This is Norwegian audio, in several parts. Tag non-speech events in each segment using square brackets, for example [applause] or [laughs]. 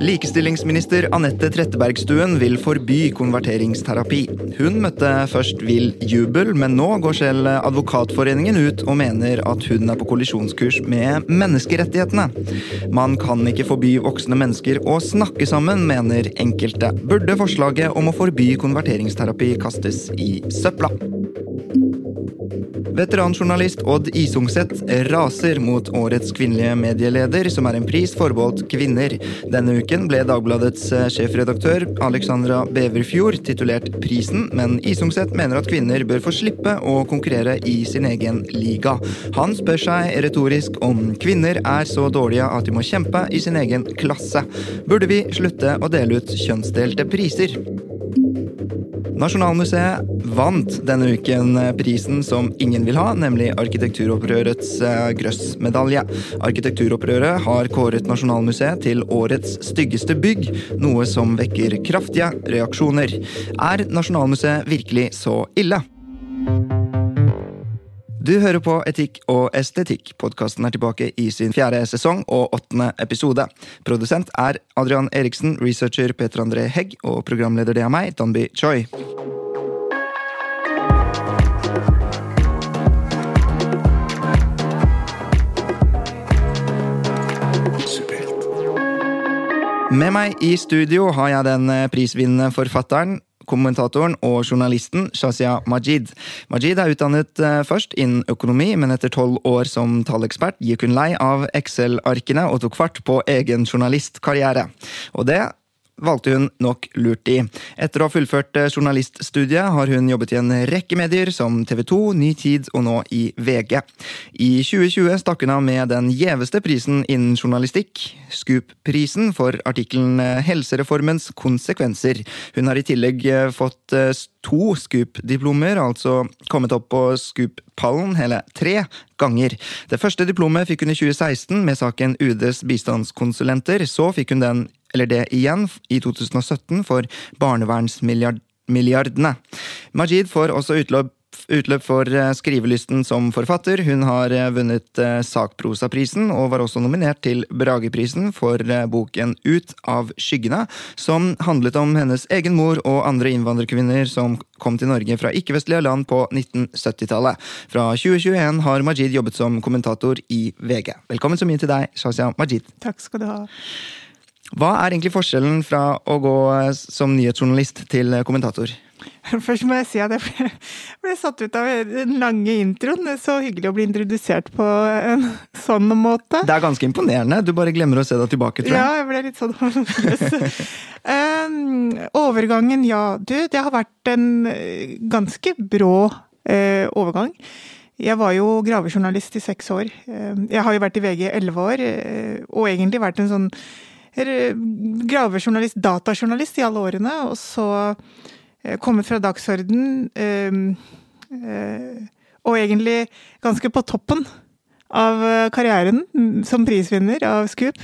Likestillingsminister Anette Trettebergstuen vil forby konverteringsterapi. Hun møtte først vill jubel, men nå går selv Advokatforeningen ut og mener at hun er på kollisjonskurs med menneskerettighetene. Man kan ikke forby voksne mennesker å snakke sammen, mener enkelte. Burde forslaget om å forby konverteringsterapi kastes i søpla? Veteranjournalist Odd Isungset raser mot årets kvinnelige medieleder, som er en pris forbeholdt kvinner. Denne uken ble Dagbladets eh, sjefredaktør Alexandra Beverfjord titulert prisen, men Isungset mener at kvinner bør få slippe å konkurrere i sin egen liga. Han spør seg retorisk om kvinner er så dårlige at de må kjempe i sin egen klasse. Burde vi slutte å dele ut kjønnsdelte priser? Nasjonalmuseet vant denne uken prisen som ingen vil ha, nemlig Arkitekturopprørets grøssmedalje. Grøss-medalje. Arkitekturopprøret har kåret Nasjonalmuseet til årets styggeste bygg, noe som vekker kraftige reaksjoner. Er Nasjonalmuseet virkelig så ille? Du hører på Etikk og estetikk. Podkasten er tilbake i sin fjerde sesong og åttende episode. Produsent er Adrian Eriksen, researcher Peter André Hegg og programleder det er meg, Danby Choi. Med meg i studio har jeg den eh, prisvinnende forfatteren, kommentatoren og journalisten Shazia Majid. Majid er utdannet eh, først innen økonomi, men etter tolv år som tallekspert gikk hun lei av Excel-arkene og tok fart på egen journalistkarriere. Og det valgte hun nok lurt i. Etter å ha fullført eh, journaliststudiet har hun jobbet i en rekke medier som TV 2, Ny Tid og nå i VG. I 2020 stakk hun av med den gjeveste prisen innen journalistikk, Scoop-prisen, for artikkelen eh, 'Helsereformens konsekvenser'. Hun har i tillegg eh, fått to Scoop-diplomer, altså kommet opp på Scoop-pallen hele tre ganger. Det første diplomet fikk hun i 2016 med saken UDs bistandskonsulenter. Så fikk hun den eller det igjen, i 2017 for barnevernsmilliardene. Majid får også utløp utløp for eh, skrivelysten som forfatter. Hun har eh, vunnet eh, Sakprosaprisen og var også nominert til Brageprisen for boken Ut av skyggene, som handlet om hennes egen mor og andre innvandrerkvinner som kom til Norge fra ikke-vestlige land på 1970-tallet. Fra 2021 har Majid jobbet som kommentator i VG. Velkommen så mye til deg, Shazia Majid. Takk skal du ha. Hva er egentlig forskjellen fra å gå som nyhetsjournalist til kommentator? [laughs] Først må jeg si at jeg ble, [laughs] ble satt ut av den lange introen. Det er så hyggelig å bli introdusert på en [laughs] sånn måte. Det er ganske imponerende. Du bare glemmer å se deg tilbake, tror jeg. Ja, jeg ble litt sånn um, Overgangen, ja. Du, det har vært en ganske brå uh, overgang. Jeg var jo gravejournalist i seks år. Jeg har jo vært i VG i elleve år, og egentlig vært en sånn gravejournalist, datajournalist i alle årene, og så eh, kommet fra dagsorden eh, eh, Og egentlig ganske på toppen av karrieren som prisvinner av Scoop,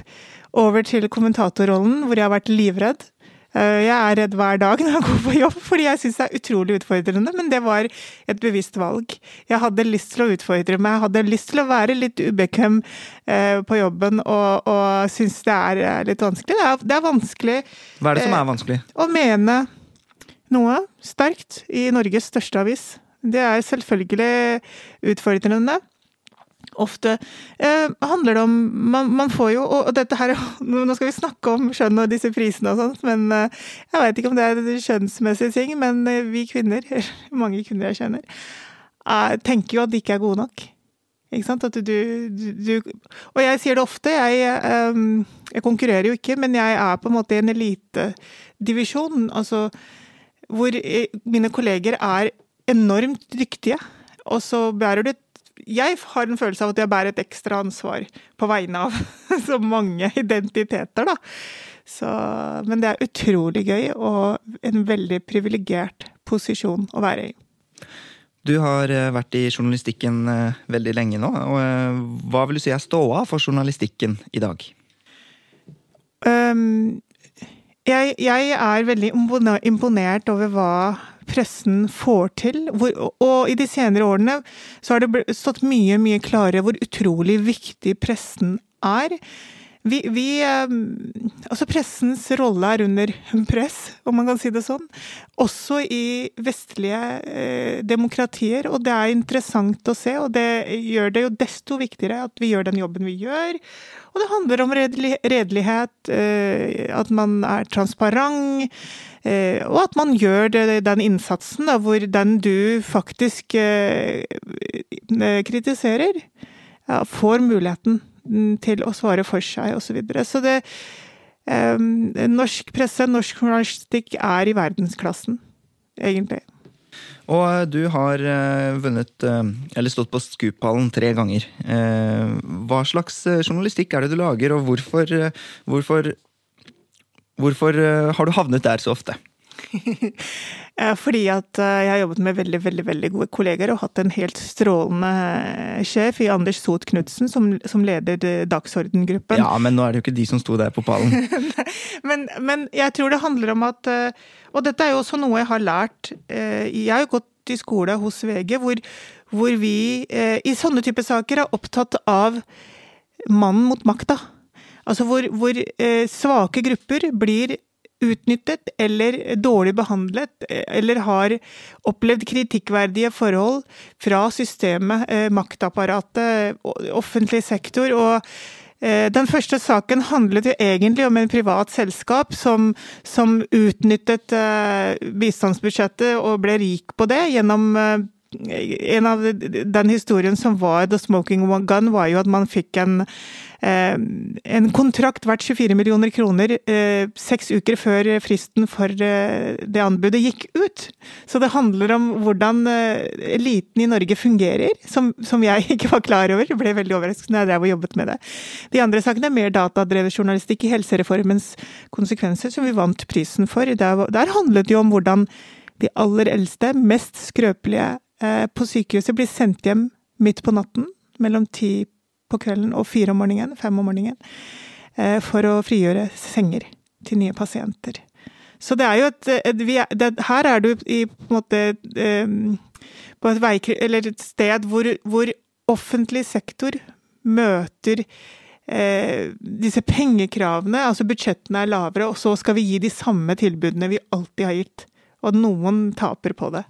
over til kommentatorrollen, hvor jeg har vært livredd. Jeg er redd hver dag når jeg går på jobb, fordi jeg syns det er utrolig utfordrende. Men det var et bevisst valg. Jeg hadde lyst til å utfordre meg, jeg hadde lyst til å være litt ubekvem eh, på jobben, og, og syns det er eh, litt vanskelig. Det er, det er, vanskelig Hva er det som er vanskelig? Eh, å mene noe sterkt i Norges største avis. Det er selvfølgelig utfordrende ofte eh, handler det om man, man, får jo Og dette her [laughs] Nå skal vi snakke om skjønn og disse prisene og sånt, men eh, jeg vet ikke om det er en kjønnsmessig ting, men eh, vi kvinner, [laughs] mange kvinner jeg kjenner, eh, tenker jo at de ikke er gode nok. Ikke sant? At du, du, du Og jeg sier det ofte, jeg, um, jeg konkurrerer jo ikke, men jeg er på en måte i en elitedivisjon, altså hvor mine kolleger er enormt dyktige og så bærer du et jeg har en følelse av at jeg bærer et ekstra ansvar på vegne av [laughs] så mange identiteter, da. Så, men det er utrolig gøy og en veldig privilegert posisjon å være i. Du har eh, vært i journalistikken eh, veldig lenge nå. og eh, Hva vil du si er ståa for journalistikken i dag? Um, jeg, jeg, er veldig imponert over hva pressen får til. Hvor, og i de senere årene så har det stått mye, mye klarere hvor utrolig viktig pressen er. Vi, vi, altså Pressens rolle er under press, om man kan si det sånn. Også i vestlige eh, demokratier, og det er interessant å se. Og det gjør det jo desto viktigere at vi gjør den jobben vi gjør. Og det handler om redelighet, eh, at man er transparent. Eh, og at man gjør det, den innsatsen da, hvor den du faktisk eh, kritiserer, ja, får muligheten til å svare for seg, osv. Så, videre. så det eh, Norsk presse, norsk journalistikk, er i verdensklassen, egentlig. Og eh, du har uh, vunnet, uh, eller stått på skupallen tre ganger. Hva slags journalistikk er det du lager, og hvorfor, hvorfor, hvorfor har du havnet der så ofte? [laughs] Fordi at eh, jeg har jobbet med veldig veldig, veldig gode kolleger og hatt en helt strålende eh, sjef i Anders Sot Knutsen, som, som, leder eh, Dagsordengruppen. Ja, men nå er det jo ikke de som sto der på pallen. [laughs] men, men, jeg tror det handler om at Og dette er jo også noe jeg har lært. Jeg har jo gått i skole hos VG, hvor, hvor vi i sånne type saker er opptatt av mannen mot makta. Altså hvor, hvor svake grupper blir utnyttet eller dårlig behandlet, eller har opplevd kritikkverdige forhold fra systemet, eh, maktapparatet, offentlig sektor. og eh, den første saken handlet jo egentlig om en privat selskap som, som utnyttet eh, bistandsbudsjettet og ble rik på det gjennom en av den historien som var The Smoking Gun, var jo at man fikk en, eh, en kontrakt verdt 24 millioner kroner eh, seks uker før fristen for eh, det anbudet gikk ut. Så det handler om hvordan eliten i Norge fungerer, som, som jeg [laughs] ikke var klar over. Jeg ble veldig overrasket når jeg drev og jobbet med det. De andre sakene er mer datadrevet journalistikk i helsereformens konsekvenser, som vi vant prisen for. Der, der handlet det jo om hvordan de aller eldste, mest skrøpelige på sykehuset blir sendt hjem midt på natten, mellom ti på kvelden og fire om morgenen, fem om morgenen, eh, for å frigjøre senger til nye pasienter. Så det er jo et, et er, det, Her er du i på en måte på et, veik, et sted hvor, hvor, offentlig sektor møter eh, disse pengekravene, altså budsjettene er lavere, og så skal vi gi de samme tilbudene vi alltid har gitt. Og noen taper på det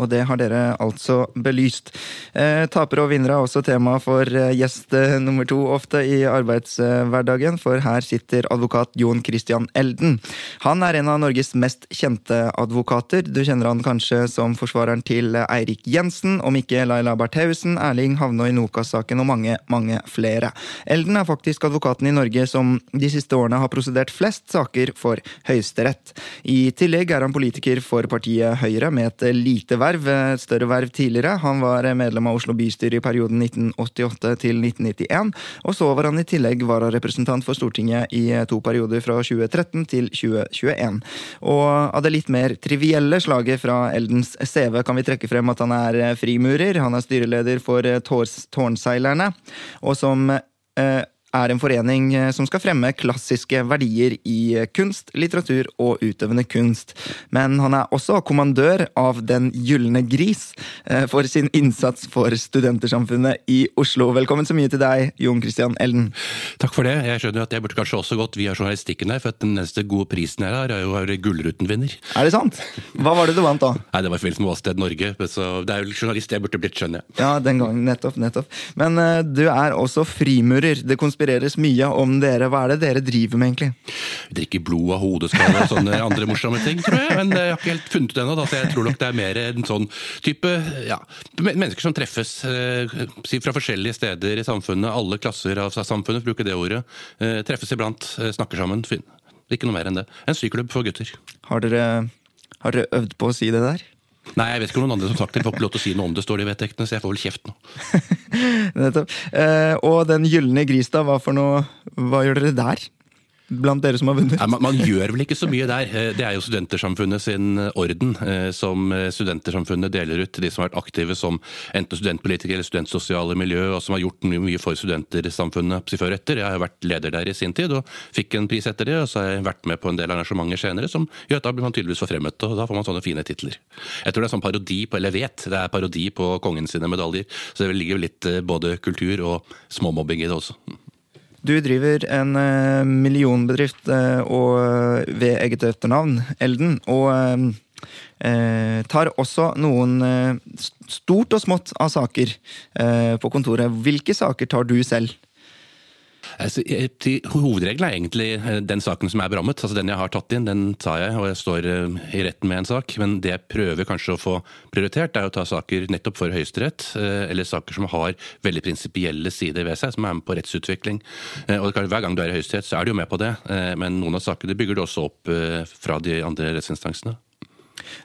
og det har dere altså belyst. Eh, tapere og vinnere er også tema for eh, gjest eh, nummer to ofte i arbeidshverdagen, for her sitter advokat Jon Christian Elden. Han er en av Norges mest kjente advokater. Du kjenner han kanskje som forsvareren til Eirik Jensen, om ikke Laila Bertheussen, Erling Havnøy Nokas-saken og mange, mange flere. Elden er faktisk advokaten i Norge som de siste årene har prosedert flest saker for Høyesterett. I tillegg er han politiker for partiet Høyre med et lite verv verv, et større verv tidligere. Han var medlem av Oslo bystyre i perioden 1988 til 1991. Og så var han i tillegg vararepresentant for Stortinget i to perioder fra 2013 til 2021. Og av det litt mer trivielle slaget fra Eldens CV kan vi trekke frem at han er frimurer. Han er styreleder for Tårnseilerne. Og som eh, er en forening eh, som skal fremme klassiske verdier i eh, kunst, litteratur og utøvende kunst. Men han er også kommandør av Den gylne gris eh, for sin innsats for studentersamfunnet i Oslo. Velkommen så mye til deg, Jon Christian Elden. Takk for det. Jeg skjønner at jeg burde kanskje også gått via journalistikken her, for at den neste gode prisen jeg har, er jo Gullruten-vinner. Er det sant? Hva var det du vant da? [laughs] Nei, Det var i forbindelse med Åsted Norge. Så det er jo journalist jeg burde blitt, skjønner jeg. Ja, den gangen. Nettopp. nettopp. Men uh, du er også frimurer. Det konspireres mye om dere. Hva er det dere driver med, egentlig? Vi Drikker blod av hodeskaller og sånne andre morsomme ting, tror jeg. Men jeg har ikke helt funnet ut ennå, så jeg tror nok det er mer en sånn type ja, mennesker som treffes eh, fra forskjellige steder i samfunnet. Alle klasser av samfunnet, bruker det ordet. Eh, treffes iblant, eh, snakker sammen. Ikke noe mer enn det. En syklubb for gutter. Har dere, har dere øvd på å si det der? Nei, jeg vet ikke om noen andre som sagt det. Får ikke lov til å si noe om det, står i vedtektene, så jeg får vel kjeft nå. [laughs] Nettopp. Eh, og Den gylne gris, da. Hva for noe Hva gjør dere der? Blant dere som har vunnet? Man, man, gjør vel ikke så mye der. Eh, det er jo Studentersamfunnet sin orden, eh, som eh, Studentersamfunnet deler ut til de som har vært aktive som enten studentpolitikere eller studentsosiale miljø, og som har gjort mye for studentersamfunnet før etter. Jeg har vært leder der i sin tid og fikk en pris etter det, og så har jeg vært med på en del arrangementer senere som gjør at da blir man tydeligvis forfremmet, og da får man sånne fine titler. Jeg tror det er sånn parodi på, eller jeg vet, det er parodi på kongen sine medaljer, så det ligger litt både kultur og småmobbing i det også. Du driver en uh, millionbedrift og, uh, ved eget etternavn, Elden, og tar også noen stort og smått av saker på kontoret. Hvilke saker tar du selv? Altså, hovedregelen er egentlig eh, den saken som er berammet. Altså Den jeg har tatt inn, den tar jeg, og jeg står eh, i retten med en sak. Men det jeg prøver kanskje å få prioritert, er å ta saker nettopp for Høyesterett. Eh, eller saker som har veldig prinsipielle sider ved seg, som er med på rettsutvikling. Og Hver gang du er i Høyesterett, så er du jo med på det. Men noen av sakene bygger du også opp fra de andre rettsinstansene.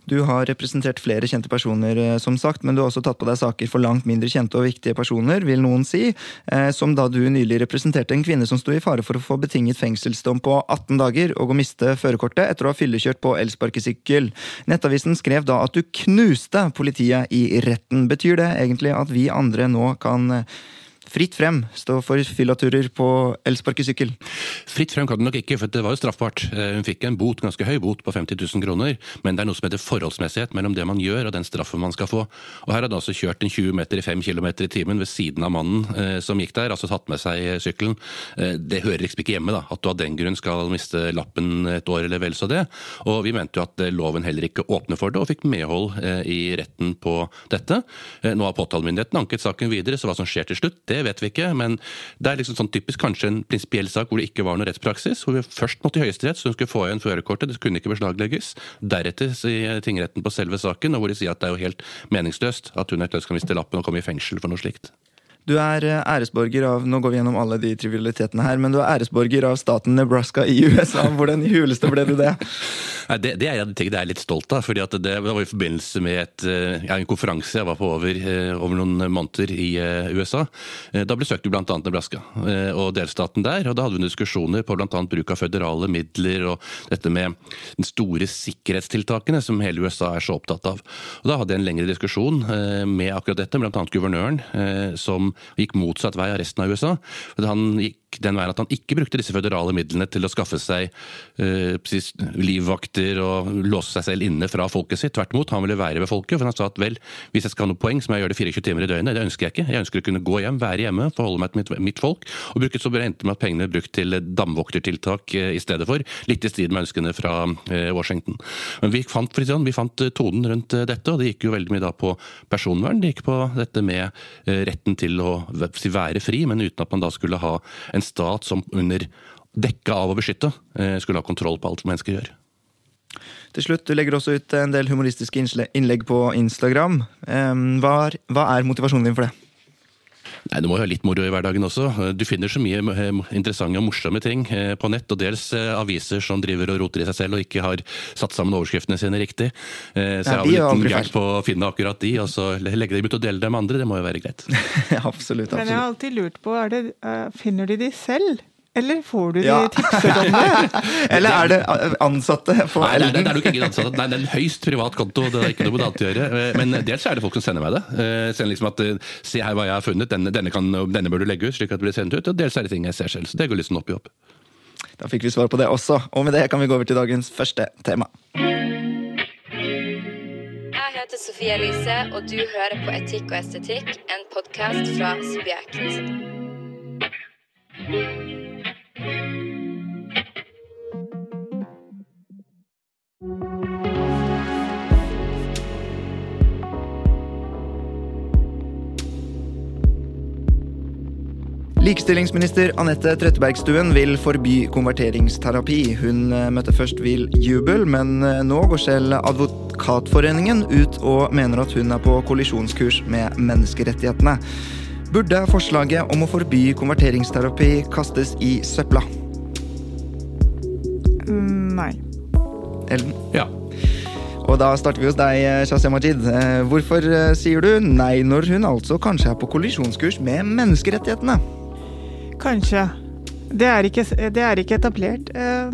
Du har representert flere kjente personer, eh, som sagt, men du har også tatt på deg saker for langt mindre kjente og viktige personer, vil noen si. Eh, som da du nylig representerte en kvinne som sto i fare for å få betinget fengselsdom på 18 dager og å miste førerkortet etter å ha fyllekjørt på elsparkesykkel. Nettavisen skrev da at du knuste politiet i retten. Betyr det egentlig at vi andre nå kan eh, Fritt frem stå for fyllaturer på elsparkesykkel? Fritt frem kan det nok ikke, for det var jo straffbart. Eh, hun fikk en bot, ganske høy bot på 50 000 kroner, men det er noe som heter forholdsmessighet mellom det man gjør og den straffen man skal få. Og her hadde altså kjørt en 20 meter i 5 km i timen ved siden av mannen eh, som gikk der, altså tatt med seg sykkelen. Eh, det hører liksom ikke hjemme, da, at du av den grunn skal miste lappen et år eller vel så det. Og vi mente jo at loven heller ikke åpner for det, og fikk medhold i retten på dette. Nå har påtalemyndigheten anket saken videre, så hva som skjer til slutt, det det vet vi ikke, men det er liksom sånn typisk kanskje en prinsipiell sak hvor det ikke var noe rettspraksis. Hvor vi først måtte i Høyesterett, så hun skulle få igjen førerkortet, det kunne ikke beslaglegges. Deretter sier tingretten på selve saken, og hvor de sier at det er jo helt meningsløst at hun etter skal miste lappen og komme i fengsel for noe slikt. Du er eh, æresborger av nå går vi gjennom alle de trivialitetene her, men du er æresborger av staten Nebraska i USA. Hvordan i huleste ble du det? [laughs] Nei, det, det er jeg det er litt stolt av. fordi Det var i forbindelse med et, eh, ja, en konferanse jeg var på over, eh, over noen måneder i USA. Da besøkte vi bl.a. Nebraska og delstaten der. og Da hadde vi diskusjoner på bl.a. bruk av føderale midler og dette med de store sikkerhetstiltakene som hele USA er så opptatt av. Og Da hadde jeg en lengre diskusjon med akkurat dette, bl.a. guvernøren, som gikk motsatt vei av resten av USA. Han gikk den veien at han ikke brukte disse føderale midlene til å skaffe seg uh, livvakter og låse seg selv inne fra folket sitt. Tvert imot, han ville være ved folket. For han sa at vel, hvis jeg skal ha noe poeng, så må jeg gjøre det 24 timer i døgnet. Det ønsker jeg ikke. Jeg ønsker å kunne gå hjem, være hjemme, forholde meg til mitt, mitt folk. Og bruke så endte med at pengene er brukt til damvoktertiltak uh, i stedet for. Litt i strid med ønskene fra uh, Washington. Men vi fant, sånn, vi fant tonen rundt dette, og det gikk jo veldig mye da på personvern. Det gikk på dette med retten til å være fri, men uten at man da skulle ha en stat som under dekke av å beskytte eh, skulle ha kontroll på alt mennesker gjør. Til slutt, Du legger også ut en del humoristiske innlegg på Instagram. Hva er motivasjonen din for det? Nei, Du må jo ha litt moro i hverdagen også. Du finner så mye eh, interessante og morsomme ting eh, på nett. Og dels aviser som driver og roter i seg selv og ikke har satt sammen overskriftene sine riktig. Så jeg har jo litt gært på å finne akkurat de, og så legge dem ut og dele dem med andre. Det må jo være greit. absolutt, [laughs] absolutt. Men jeg har alltid lurt på, det, finner de de selv? Eller får du de ja. tipset om det? Eller er det ansatte på Nei, det er, det er nok ingen ansatte. Nei, det er en høyst privat konto. Det er ikke noe med det å gjøre. Men dels er det folk som sender meg det. Eh, sender liksom at eh, Se her hva jeg har funnet, denne, denne, kan, denne bør du legge ut, slik at det blir sendt ut. Og dels er det ting jeg ser selv. Så det går sånn opp i opp. Da fikk vi svar på det også. Og med det kan vi gå over til dagens første tema. Jeg heter Sofie Elise, og du hører på Etikk og estetikk, en podkast fra Subjekt. Likestillingsminister Anette Trettebergstuen vil forby konverteringsterapi. Hun eh, møtte først vill jubel, men eh, nå går selv Advokatforeningen ut og mener at hun er på kollisjonskurs med menneskerettighetene. Burde forslaget om å forby konverteringsterapi kastes i søpla? Mm, nei. Ellen? Ja. Og da starter vi hos deg, Shazia Majid. Eh, Hvorfor eh, sier du nei når hun altså kanskje er på kollisjonskurs med menneskerettighetene? Kanskje. Det er ikke, det er ikke etablert. Eh,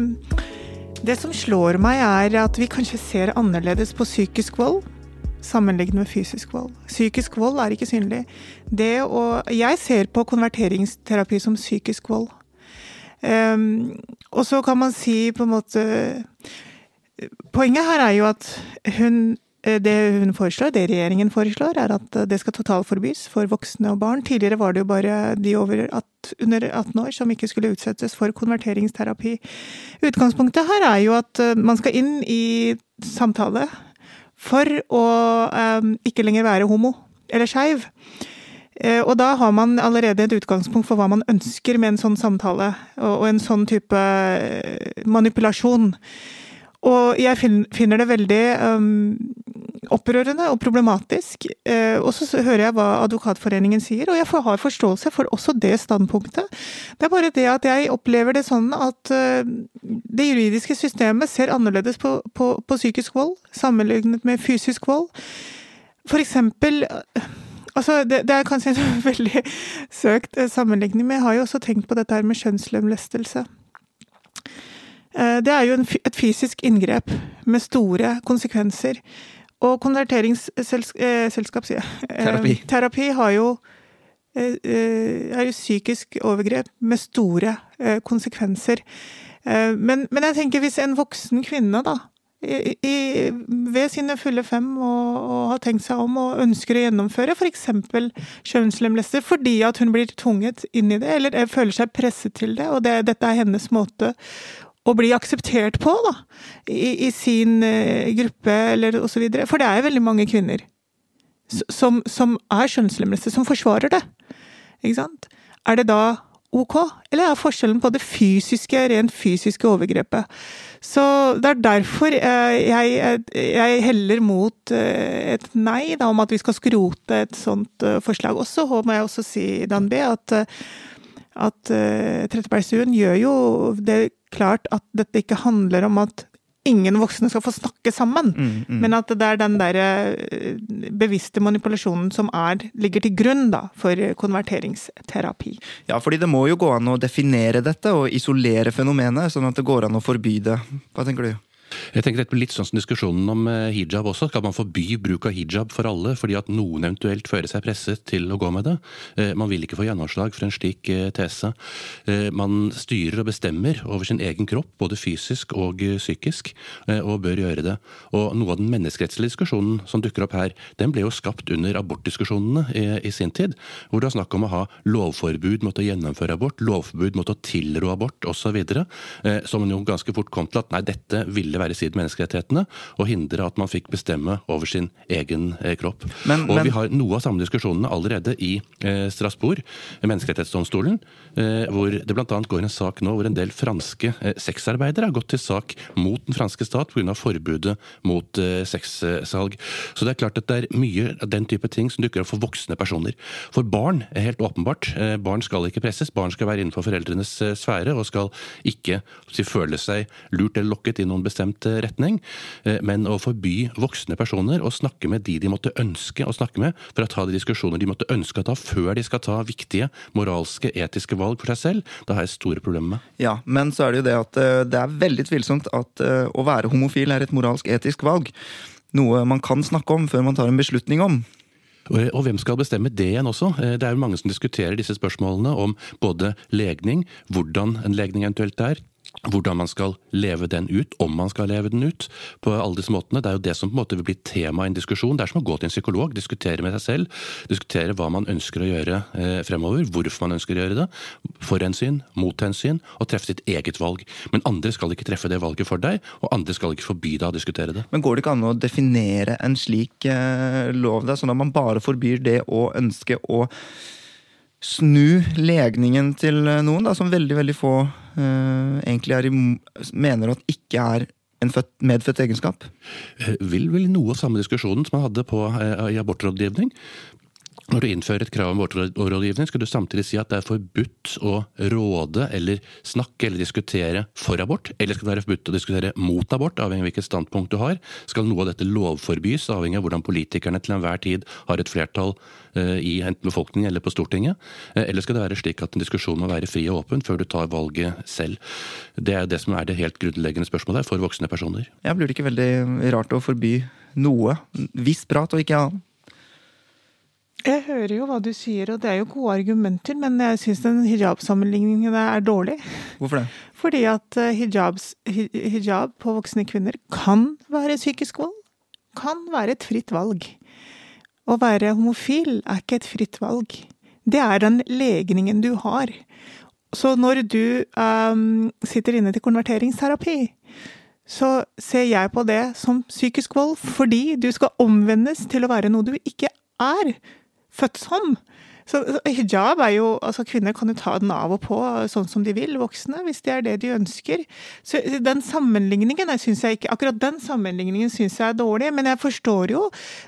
Det som slår meg, er at vi kanskje ser annerledes på psykisk vold sammenlignet med fysisk vold. Psykisk vold er ikke synlig. Det å, jeg ser på konverteringsterapi som psykisk vold. Um, og så kan man si på en måte Poenget her er jo at hun det hun foreslår, det regjeringen foreslår, er at det skal totalforbys for voksne og barn. Tidligere var det jo bare de over 18, under 18 år som ikke skulle utsettes for konverteringsterapi. Utgangspunktet her er jo at man skal inn i samtale for å um, ikke lenger være homo eller skeiv. Og da har man allerede et utgangspunkt for hva man ønsker med en sånn samtale, og en sånn type manipulasjon. Og jeg finner det veldig um, opprørende og problematisk. Uh, og så hører jeg hva Advokatforeningen sier, og jeg har forståelse for også det standpunktet. Det er bare det at jeg opplever det sånn at uh, det juridiske systemet ser annerledes på, på, på, psykisk vold sammenlignet med fysisk vold. For eksempel Altså, det, det, er kanskje [laughs] en veldig søkt sammenligning, men jeg har jo også tenkt på dette her med kjønnslemlestelse. Det er jo et fysisk inngrep med store konsekvenser. Og konverteringsselskap, sier jeg. Terapi. Terapi har jo, er jo psykisk overgrep med store konsekvenser. Men, men jeg tenker hvis en voksen kvinne, da, i, i, ved sine fulle fem og, og, har tenkt seg om og ønsker å gjennomføre f.eks. kjønnslemlester fordi at hun blir tvunget inn i det, eller føler seg presset til det, og det, dette er hennes måte å bli akseptert på, da, i, i sin uh, gruppe, eller osv. For det er veldig mange kvinner som, som er kjønnslemleste, som forsvarer det. Ikke sant? Er det da ok, eller er forskjellen på det fysiske, rent fysiske overgrepet? Så det er derfor jeg, jeg heller mot uh, et nei, da, om at vi skal skrote et sånt eh, forslag. Og må jeg også si, Dan B, at, at Trettebergstuen gjør jo det klart at dette ikke handler om at ingen voksne skal få snakke sammen, mm, mm. men at det er den der bevisste manipulasjonen som er, ligger til grunn da, for konverteringsterapi. Ja, fordi det må jo gå an å definere dette og isolere fenomenet, sånn at det går an å forby det. Hva tenker du? Jeg tenker dette blir litt sånn som diskusjonen om hijab også. Skal man forby bruk av hijab for alle fordi at noen eventuelt føler seg presset til å gå med det? Man vil ikke få gjennomslag for en slik tese. Man styrer og bestemmer over sin egen kropp, både fysisk og psykisk, og bør gjøre det. Og noe av den menneskerettslige diskusjonen som dukker opp her, den ble jo skapt under abortdiskusjonene i, i sin tid, hvor det var snakk om å ha lovforbud mot å gjennomføre abort, lovforbud mot å tilrå abort osv., som jo ganske fort kom til at nei, dette ville være i strid med menneskerettighetene og hindre at man fikk bestemme over sin egen eh, kropp. Men, og men, vi har noe av samme diskusjonene allerede i eh, Strasbourg, menneskerettighetsdomstolen, eh, hvor det bl.a. går en sak nå hvor en del franske eh, sexarbeidere har gått til sak mot den franske stat pga. forbudet mot eh, sexsalg. Så det er klart at det er mye av den type ting som dukker opp for voksne personer. For barn er helt åpenbart. Eh, barn skal ikke presses, barn skal være innenfor foreldrenes eh, sfære og skal ikke si, føle seg lurt eller lokket i noen bestemt eh, retning. Eh, Men å forby voksne personer å snakke med de de måtte ønske å snakke med, for å ta de diskusjoner de måtte ønske å ta før de skal ta viktige moralske, etiske valg for seg selv, da har jeg store problemer med. Ja, men så er det jo det at eh, det er veldig tvilsomt at å være homofil er et moralsk etisk valg. Noe man kan snakke om før man tar en beslutning om. Og, hvem skal bestemme det igjen også? Det er jo mange som diskuterer disse spørsmålene om både legning, hvordan en legning eventuelt er, hvordan man skal leve den ut, om man skal leve den ut. på alle disse måtene. Det er jo det som på en måte vil bli tema i en diskusjon. Det er som å gå til en psykolog, diskutere med seg selv, diskutere hva man ønsker å gjøre eh, fremover, hvorfor man ønsker å gjøre det, for hensyn, mot hensyn, og treffe sitt eget valg. Men andre skal ikke treffe det valget for deg, og andre skal ikke forby deg å diskutere det. Men går det ikke an å definere en slik eh, lov, da, sånn at man bare forbyr det å ønske å snu legningen til noen, da, som veldig veldig få uh, egentlig er i, mener at ikke er en født, medfødt egenskap? Eh, Vil vel noe av samme diskusjonen som man hadde på, eh, i abortrådgivning. Når du innfører et krav om abortrådgivning, skal du samtidig si at det er forbudt å råde eller snakke eller diskutere for abort, eller skal det være forbudt å diskutere mot abort, avhengig av hvilket standpunkt du har? Skal noe av dette lovforbys, avhengig av hvordan politikerne til enhver tid har et flertall eh, i enten befolkningen eller på Stortinget? Eh, eller skal det være slik at en diskusjon må være fri og åpen før du tar valget selv? Det er det som er det helt grunnleggende spørsmålet for voksne personer. Jeg blir det ikke veldig rart å forby noe? Viss prat og ikke annet? Jeg hører jo hva du sier, og det er jo gode argumenter, men jeg syns den hijab-sammenligningen er dårlig. Hvorfor det? Fordi at eh, hijabs, hijab på voksne kvinner kan være psykisk vold. Kan være et fritt valg. Å være homofil er ikke et fritt valg. Det er den legningen du har. Så når du um, sitter inne til konverteringsterapi, så ser jeg på det som psykisk vold fordi du skal omvendes til å være noe du ikke er født som. Så hijab er jo Altså, kvinner kan jo ta den av og på sånn som de vil, voksne, hvis det er det de ønsker. Så den sammenligningen syns jeg ikke Akkurat den sammenligningen syns jeg er dårlig, men jeg forstår jo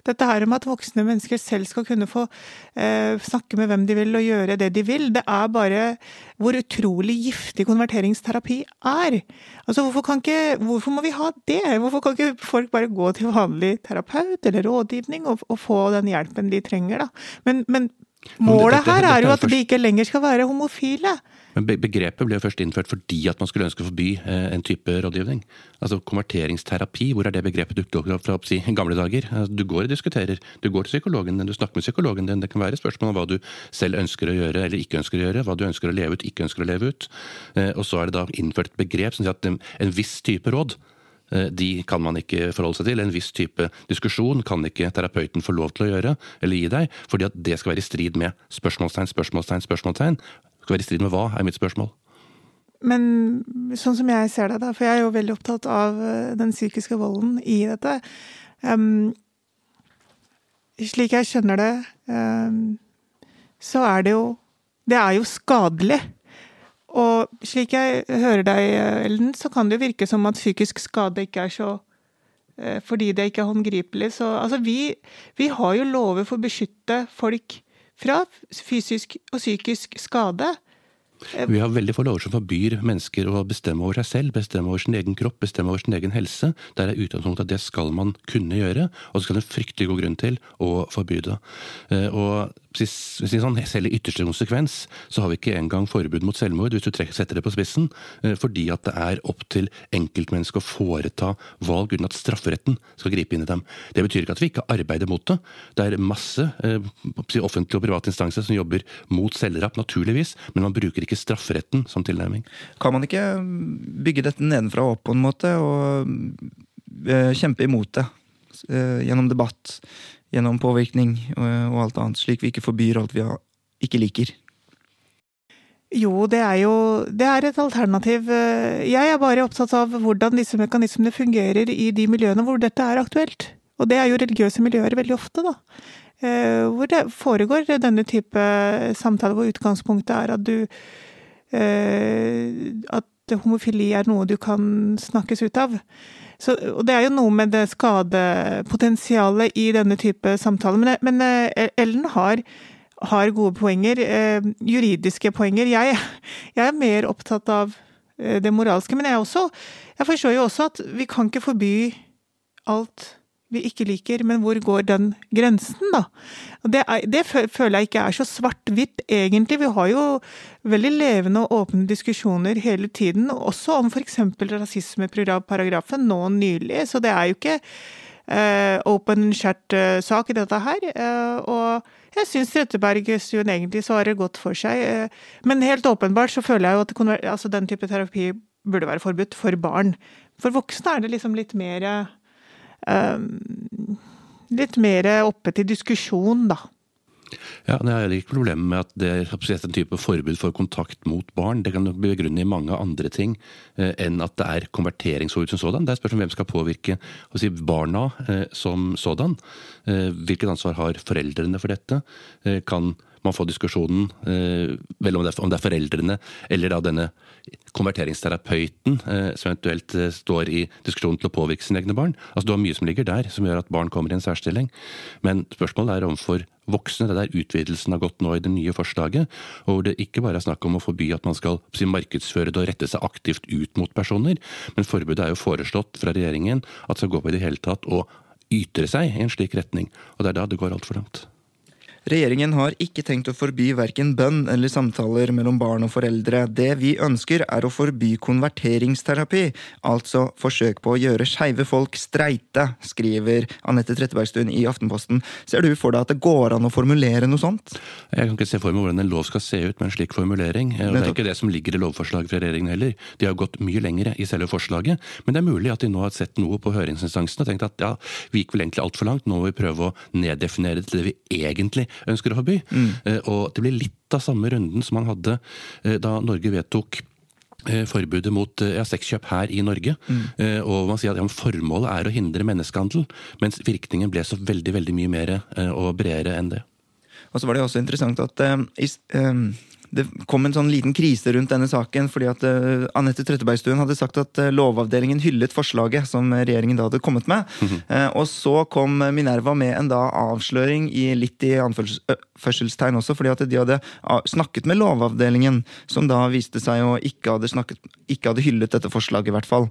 dette her med at voksne mennesker selv skal kunne få eh, snakke med hvem de vil og gjøre det de vil. Det er bare hvor utrolig giftig konverteringsterapi er. Altså, hvorfor, kan ikke, hvorfor må vi ha det? Hvorfor kan ikke folk bare gå til vanlig terapeut eller rådgivning og, og få den hjelpen de trenger, da? Men, men Målet her er jo at de ikke lenger skal være homofile. Men Begrepet ble jo først innført fordi at man skulle ønske å forby eh, en type rådgivning. Altså Konverteringsterapi, hvor er det begrepet dukket opp fra si, gamle dager? Altså, du går og diskuterer, du går til psykologen din, du snakker med psykologen din. Det kan være spørsmål om hva du selv ønsker å gjøre eller ikke ønsker å gjøre. Hva du ønsker å leve ut, ikke ønsker å leve ut. Eh, og så er det da innført et begrep som sier at en viss type råd de kan man ikke forholde seg til. En viss type diskusjon kan ikke terapeuten få lov til å gjøre eller gi deg, fordi at det skal være i strid med spørsmålstegn, spørsmålstegn, spørsmålstegn. Det skal være i strid med hva, er mitt spørsmål. Men sånn som jeg ser det, da, for jeg er jo veldig opptatt av eh, den psykiske volden i dette um, Slik jeg skjønner det, um, så er det jo Det er jo skadelig og slik jeg hører deg, Ellen, så kan det jo virke som at psykisk skade ikke er så eh, Fordi det ikke er håndgripelig. Så altså, vi, vi har jo lover for å beskytte folk fra fysisk og psykisk skade. Vi har veldig få lover som forbyr mennesker å bestemme over seg selv, bestemme over sin egen kropp, bestemme over sin egen helse. Der er utgangspunktet at det skal man kunne gjøre, og så skal det fryktelig god grunn til å forby det. Eh, og sånn, selv i ytterste konsekvens så har vi ikke engang forbud mot selvmord, hvis du setter det på spissen, eh, fordi at det er opp til enkeltmennesket å foreta valg uten at strafferetten skal gripe inn i dem. Det betyr ikke at vi ikke arbeider mot det. Det er masse eh, offentlige og private instanser som jobber mot selvdrap, naturligvis, men man bruker ikke strafferetten som tilnærming. Kan man ikke bygge dette nedenfra og opp på en måte, og eh, kjempe imot det? Gjennom debatt, gjennom påvirkning og alt annet, slik vi ikke forbyr alt vi ikke liker. Jo, det er jo det er et alternativ. Jeg er bare opptatt av hvordan disse mekanismene fungerer i de miljøene hvor dette er aktuelt. Og det er jo religiøse miljøer veldig ofte, da. Eh, hvor det foregår denne type samtaler hvor utgangspunktet er at du eh, At homofili er noe du kan snakkes ut av. Så, og det er jo noe med det skadepotensialet i denne type samtaler. Men, men eh, Ellen har, har, gode poenger, juridiske poenger. Jeg, jeg, er mer opptatt av det moralske. Men jeg, også, jeg forstår jo også at vi kan ikke forby alt vi ikke liker, men hvor går den grensen, da? Det, er, det føler jeg ikke er så svart-hvitt, egentlig. Vi har jo veldig levende og åpne diskusjoner hele tiden, også om f.eks. rasismeparagrafen nå nylig. Så det er jo ikke uh, open chat-sak i dette her. Uh, og jeg syns Trettebergstuen egentlig svarer godt for seg. Uh, men helt åpenbart så føler jeg jo at altså, den type terapi burde være forbudt for barn. For voksne er det liksom litt mer litt mer oppe til diskusjon, da. Ja, Det er ikke problemet med at det er en type forbud for kontakt mot barn. Det kan begrunne i mange andre ting eh, enn at det er konverteringsforbud som sådan. Det er spørsmål om hvem skal påvirke si, barna eh, som sådan. Eh, hvilket ansvar har foreldrene for dette? Kan man får diskusjonen eh, vel om det, er, det, foreldrene eller da denne konverteringsterapeuten eh, som eventuelt eh, står i diskusjonen til å påvirke sine egne barn. Altså Du har mye som ligger der, som gjør at barn kommer i en særstilling. Men spørsmålet er overfor voksne. Det er der utvidelsen har gått nå i det nye forslaget, og hvor det ikke bare er snakk om å forby at man skal markedsføre det og rette seg aktivt ut mot personer, men forbudet er jo foreslått fra regjeringen at skal gå på i det hele tatt å ytre seg i en slik retning. Og det er da det går altfor langt. Regjeringen har ikke tenkt å forby verken bønn eller samtaler mellom barn og foreldre. Det vi ønsker, er å forby konverteringsterapi, altså forsøk på å gjøre skeive folk streite, skriver Anette Trettebergstuen i Aftenposten. Ser du for deg at det går an å formulere noe sånt? Jeg kan ikke se for meg hvordan en lov skal se ut med en slik formulering. og Det er ikke det som ligger i lovforslaget fra regjeringen heller. De har gått mye lenger i selve forslaget. Men det er mulig at de nå har sett noe på høringsinstansene og tenkt at ja, vi gikk vel egentlig altfor langt, nå må vi prøve å neddefinere det til det vi egentlig ønsker å forby. Mm. Og det blir litt av samme runden som man hadde eh, da Norge vedtok eh, forbudet mot ja, sexkjøp her i Norge. Mm. Og man sier at ja, formålet er å hindre menneskehandel, mens virkningen ble så veldig veldig mye mer og bredere enn det. Og så var det også interessant at uh, det kom en sånn liten krise rundt denne saken, fordi at uh, Anette Trettebergstuen hadde sagt at uh, Lovavdelingen hyllet forslaget som regjeringen da hadde kommet med. Mm -hmm. uh, og så kom Minerva med en da avsløring i litt i anførselstegn også, fordi at de hadde snakket med Lovavdelingen, som da viste seg å ikke hadde, snakket, ikke hadde hyllet dette forslaget, i hvert fall.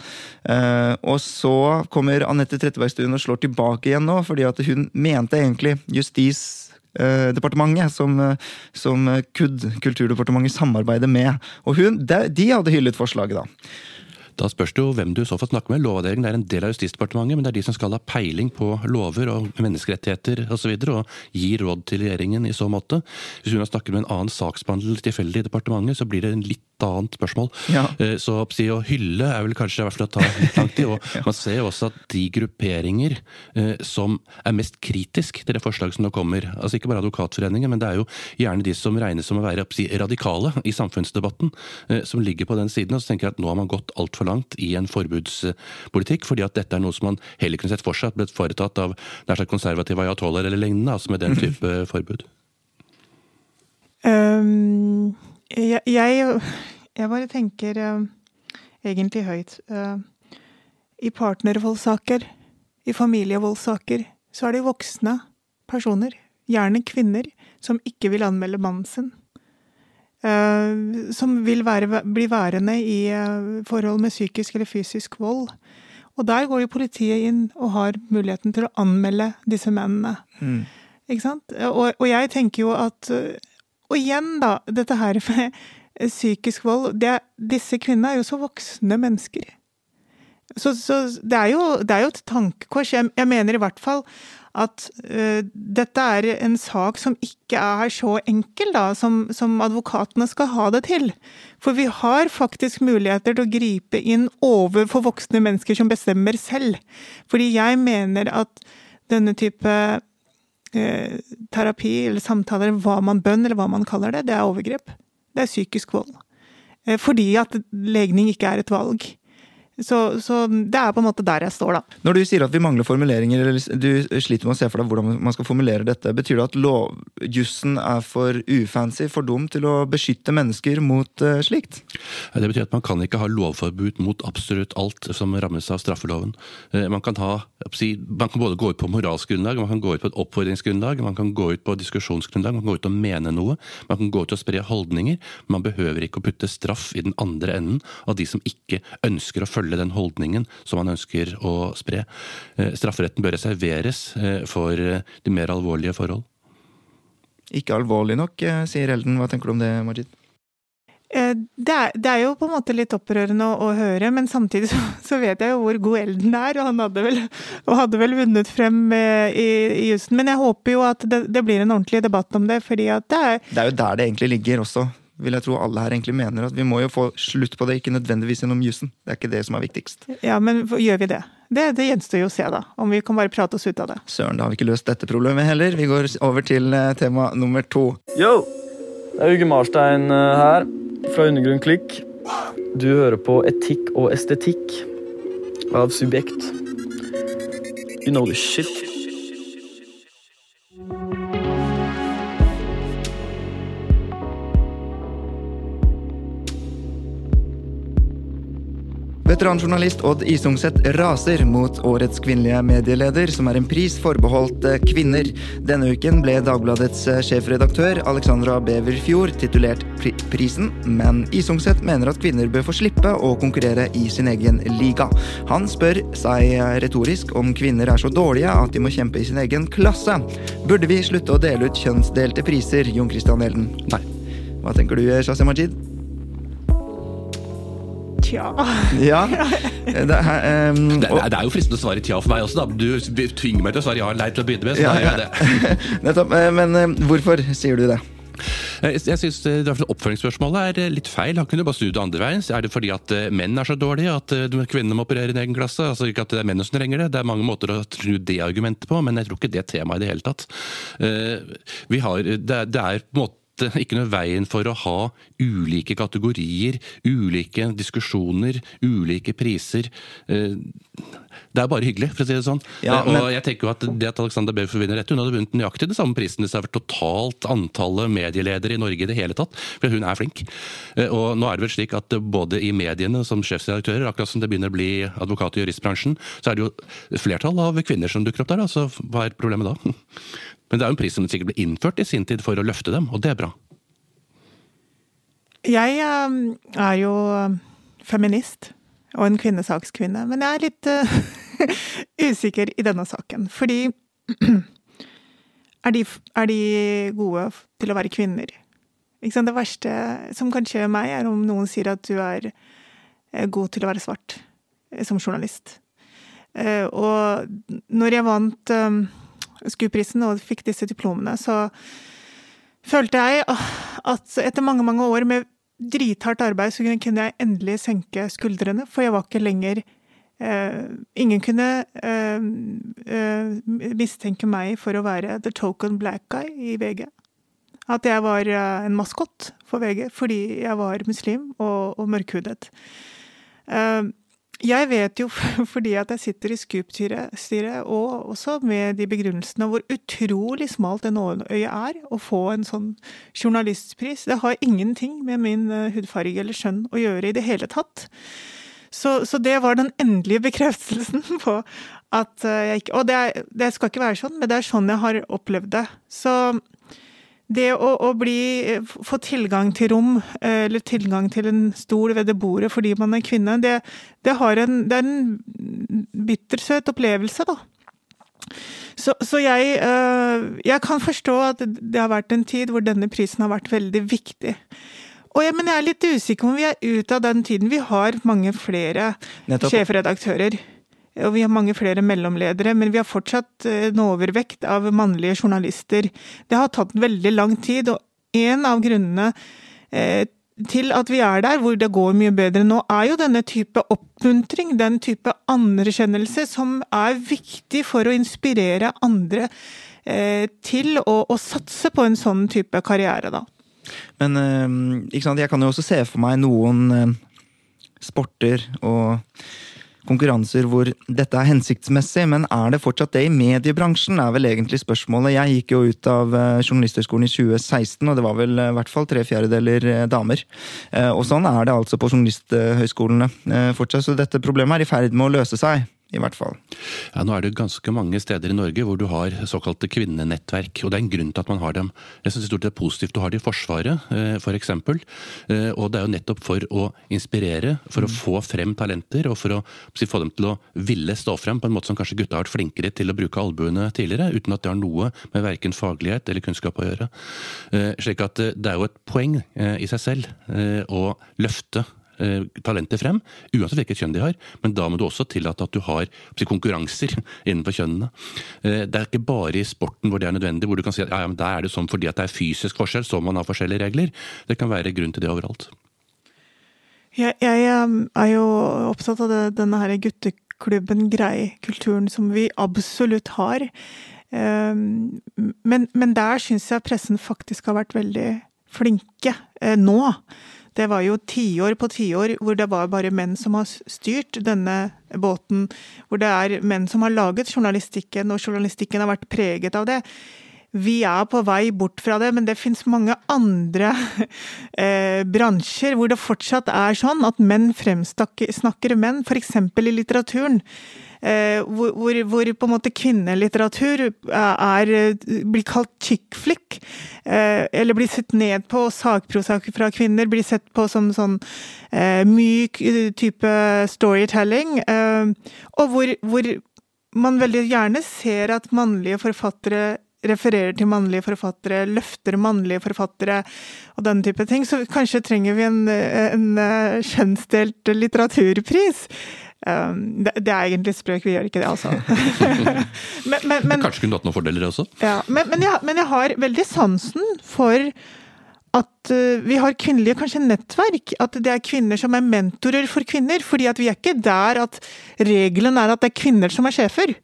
og så kommer Anette Trettebergstuen og slår tilbake igjen nå, fordi at hun mente egentlig justis Eh, departementet, som, eh, som KUD, Kulturdepartementet, samarbeider med. Og hun, de, de hadde hyllet forslaget, da. Da spørs det jo hvem du så får snakke med. Lovavdelingen er en del av Justisdepartementet, men det er de som skal ha peiling på lover og menneskerettigheter osv. Og, så videre, og gi råd til regjeringen i så måte. Hvis hun har snakket med en annen saksbehandler tilfeldig i departementet, så blir det en litt annet spørsmål. Ja. Eh, så å hylle er vel kanskje i hvert fall å ta litt lang tid. [laughs] Og man ser jo også at de grupperinger eh, som er mest kritisk til det forslaget som nå kommer, altså ikke bare Advokatforeningen, men det er jo gjerne de som regnes som å være radikale i samfunnsdebatten, eh, som ligger på den siden og så tenker at nå har man gått altfor langt i en forbudspolitikk, fordi at dette er noe som man heller kunne sett for seg ble foretatt av nær sagt konservative ayatollaher eller lignende, altså med den type forbud. Um, jeg, jeg jeg bare tenker uh, egentlig høyt. Uh, I partnervoldssaker, i familievoldssaker, så er det voksne personer, gjerne kvinner, som ikke vil anmelde mannen sin. Uh, som vil være, bli værende i forhold med psykisk eller fysisk vold. Og der går jo politiet inn og har muligheten til å anmelde disse mennene. Mm. Ikke sant? Og, og, jeg tenker jo at Og igjen, da, dette her med psykisk vold det, Disse kvinnene er jo så voksne mennesker. Så, så det, er jo, det, er jo, et tankekors. Jeg, jeg, mener i hvert fall at uh, dette er en sak som ikke er så enkel da, som, som, advokatene skal ha det til. For vi har faktisk muligheter til å gripe inn overfor voksne mennesker som bestemmer selv. Fordi jeg mener at denne type uh, terapi eller samtaler, hva man bønn eller hva man kaller det, det er overgrep det er psykisk vold. Uh, fordi at legning ikke er et valg. Så, så, det er på en måte der jeg står, da. Når du sier at vi mangler formuleringer, eller du sliter med å se for deg hvordan man skal formulere dette, betyr det at lovjussen er for ufancy, for dum til å beskytte mennesker mot uh, slikt? Det betyr at man kan ikke ha lovforbud mot absolutt alt som rammes av straffeloven. Uh, man kan, ha, man kan både gå ut på moralsk grunnlag, man kan gå ut på et oppfordringsgrunnlag, man kan gå ut på diskusjonsgrunnlag, man kan gå ut og mene noe, man kan gå ut og spre holdninger. Man behøver ikke å putte straff i den andre enden av de som ikke ønsker å følge følge den holdningen som man ønsker å spre. Eh, strafferetten bør reserveres eh, for eh, de mer alvorlige forhold. Ikke alvorlig nok, sier Elden. Hva tenker du om det, Majid? Det er, det er, jo på en måte litt opprørende å, å høre, men samtidig så, så, vet jeg jo hvor god Elden er, og han hadde vel, og hadde vel vunnet frem i, i jussen. Men jeg håper jo at det, det, blir en ordentlig debatt om det, fordi at det er Det er jo der det egentlig ligger også vil jeg tro alle her egentlig mener. At vi må jo få slutt på det, ikke nødvendigvis gjennom jussen. Det er ikke det som er viktigst. Ja, men gjør vi det? Det, det gjenstår jo å se, da. Om vi kan bare prate oss ut av det. Søren, da har vi ikke løst dette problemet heller. Vi går over til eh, tema nummer to. Yo! Det er Uge Marstein eh, her, fra Undergrunn Klikk. Du hører på Etikk og estetikk av Subjekt. You know the shit. Veteranjournalist Odd Isungset raser mot årets kvinnelige medieleder, som er en pris forbeholdt eh, kvinner. Denne uken ble Dagbladets eh, sjefredaktør Alexandra Beverfjord titulert pri prisen, men Isungset mener at kvinner bør få slippe å konkurrere i sin egen liga. Han spør seg eh, retorisk om kvinner er så dårlige at de må kjempe i sin egen klasse. Burde vi slutte å dele ut kjønnsdelte priser, Jon Christian Elden? Nei. Hva tenker du, Shazia Majid? Tja. Ja. [laughs] Det er, um, Det, det, er- jo fristende å svare tja for meg også, da. Du tvinger meg til å svare ja eller nei til å begynne med. Så Ja, da gjør ja. jeg det. [laughs] Nettopp. eh, Men eh, hvorfor sier du det? Jeg, jeg synes eh, Oppfølgingsspørsmålet er eh, litt feil. Han kunne bare snu det andre veien. Er det fordi at eh, menn er så dårlige at eh, kvinnene må operere i en egen klasse? Altså Ikke at det er mennene som trenger det. Det er mange måter å snu det argumentet på, men jeg tror ikke det er temaet i det hele tatt. Eh, Vi har, det er på en måte ikke noe veien for å ha ulike kategorier, ulike diskusjoner, ulike priser. Eh, Det er bare hyggelig, for å si det sånn. Ja, men... og jeg tenker jo at det at Alexander Bever vinner dette, hun hadde vunnet nøyaktig det samme prisen hvis det hadde vært totalt antallet medieledere i Norge i det hele tatt. For hun er flink. Eh, Og nå er det vel slik at både i mediene som sjefsredaktører, akkurat som det begynner å bli advokat- og juristbransjen, så er det jo flertall av kvinner som dukker opp der. Altså, hva er problemet da? Men det er jo en pris som sikkert ble innført i sin tid for å løfte dem, og det er bra. Jeg eh, er jo eh, feminist og en kvinnesakskvinne, men jeg er litt eh, [laughs] usikker i denne saken. Fordi [clears throat] er de, er de gode til å være kvinner? Det verste som kan skje meg, er om noen sier at du er eh, god til å være svart eh, som journalist. Og når jeg vant eh, SKU-prisen og fikk disse diplomene, så følte jeg at etter mange, mange år med drithardt arbeid, så kunne jeg endelig senke skuldrene, for jeg var ikke lenger eh, Ingen kunne eh, eh, mistenke meg for å være the token black guy i VG. At jeg var eh, en maskot for VG fordi jeg var muslim og, og mørkhudet. Eh, jeg vet jo, [laughs] fordi at jeg sitter i Scoop-styret, og også med de begrunnelsene, hvor utrolig smalt det nåløyet er å få en sånn journalistpris. Det har ingenting med min eh, hudfarge eller skjønn å gjøre i det hele tatt. Så, så det var den endelige [laughs] bekreftelsen på at eh, jeg ikke Og det, er, det skal ikke være sånn, men det er sånn jeg har opplevd det. Så det å, å bli, få tilgang til rom, eh, eller tilgang til en stol ved det bordet fordi man er kvinne, det, det, har en, det er en bittersøt opplevelse, da. Så, så jeg, eh, jeg kan forstå at det har vært en tid hvor denne prisen har vært veldig viktig. Og jeg, men jeg er litt usikker om vi er ute av den tiden. Vi har mange flere Nettopp. sjefredaktører. Og vi har mange flere mellomledere, men vi har fortsatt eh, en overvekt av mannlige journalister. Det har tatt veldig lang tid, og en av grunnene eh, til at vi er der hvor det går mye bedre nå, er jo denne type oppmuntring, den type anerkjennelse som er viktig for å inspirere andre eh, til å, å satse på en sånn type karriere, da. Men jeg kan jo også se for meg noen sporter og konkurranser hvor dette er hensiktsmessig, men er det fortsatt det i mediebransjen, er vel egentlig spørsmålet. Jeg gikk jo ut av eh, Journalisthøgskolen i 2016, og det var vel eh, i hvert fall tre fjerdedeler eh, damer. Og sånn er det altså på journalisthøyskolene fortsatt, så dette problemet er i ferd med å løse seg. I hvert fall. Ja, Nå er det ganske mange steder i Norge hvor du har såkalte kvinnenettverk, og det er en grunn til at man har dem. Jeg syns det er positivt å ha det i Forsvaret, f.eks. For Og det er jo nettopp for å inspirere, for å få frem talenter, og for å få dem til å ville stå frem på en måte som kanskje gutta har vært flinkere til å bruke albuene tidligere, uten at det har noe med verken faglighet eller kunnskap å gjøre. Eh, Slik at eh, det er jo et poeng eh, i seg selv eh, å løfte eh, talenter frem, uansett hvilket kjønn de har. Men da må du også tillate at du har konkurranser [laughs] innenfor kjønnene. Eh, Det er ikke bare i sporten hvor det er nødvendig, hvor du kan si at ja, ja, men der er det sånn fordi at det er fysisk forskjell, så man har forskjellige regler. Det kan være grunn til det overalt. Jeg, jeg um, er jo opptatt av det, denne her gutteklubben-grei-kulturen som vi absolutt har. Men, men der syns jeg pressen faktisk har vært veldig flinke eh, nå. Det var jo tiår på tiår hvor det var bare menn som har styrt denne båten. Hvor det er menn som har laget journalistikken, og journalistikken har vært preget av det. vi er på vei bort fra det, men det fins mange andre [laughs] eh, bransjer hvor det fortsatt er sånn at menn fremsnakker menn, f.eks. i litteraturen. Eh, hvor, hvor, hvor, på en måte kvinnelitteratur er, blir kalt. Eh, eller blir sett ned på, Sakprosaker fra kvinner blir sett på som sånn eh, myk type storytelling. Eh, og hvor, hvor man veldig gjerne ser at mannlige forfattere refererer til mannlige forfattere, løfter mannlige forfattere og den type ting. Så kanskje trenger vi en, en eh, kjønnsdelt litteraturpris. Um, det, det, er egentlig sprøk, vi gjør ikke det, altså. [laughs] men, men, men, kanskje kunne du hatt noen fordeler også? Ja, men, jeg, men jeg har veldig sansen for at uh, vi har kvinnelige kanskje nettverk. At det er kvinner som er mentorer for kvinner. fordi at vi er ikke der at regelen er at det er kvinner som er sjefer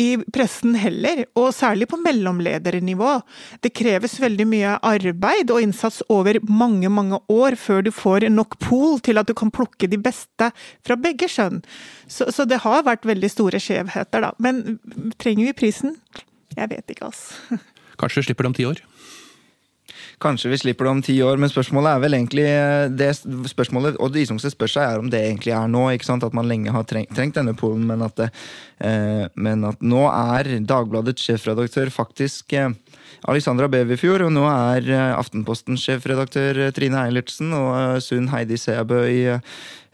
i pressen heller, og særlig på mellomledernivå. Det kreves veldig mye arbeid og innsats over mange, mange år før du får nok pool til at du kan plukke de beste fra begge kjønn. Så, så det har vært veldig store skjevheter, da. Men trenger vi prisen? Jeg vet ikke, altså. [laughs] Kanskje slipper det om ti år? Kanskje vi slipper det om ti år, men spørsmålet er vel egentlig eh, det spørsmålet og det Isungset spør seg er om det egentlig er nå. ikke sant? At man lenge har trengt, trengt denne polen, men at, det, eh, men at nå er Dagbladets sjefredaktør faktisk eh, Alexandra Beverfjord, og nå er eh, Aftenpostens sjefredaktør eh, Trine Eilertsen og Sunn Heidi Sæbø i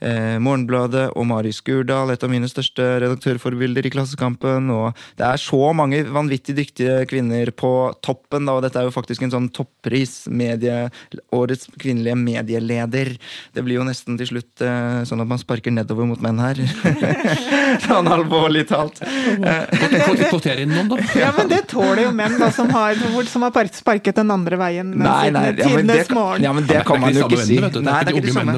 eh, Morgenbladet og Mari Skurdal, et av mine største redaktørforbilder i Klassekampen. Og det er så mange vanvittig dyktige kvinner på toppen, da, og dette er jo faktisk en sånn toppris. Medie, årets kvinnelige medieleder. Det blir jo nesten til slutt eh, sånn at man sparker nedover mot menn her. [laughs] sånn alvorlig talt. Kvotere inn noen, da. Ja, men det tåler jo menn da, som har, som har sparket den andre veien. Nei, nei, ja, men det, ja, men det kan man jo ikke si. Nei, det er ikke de samme.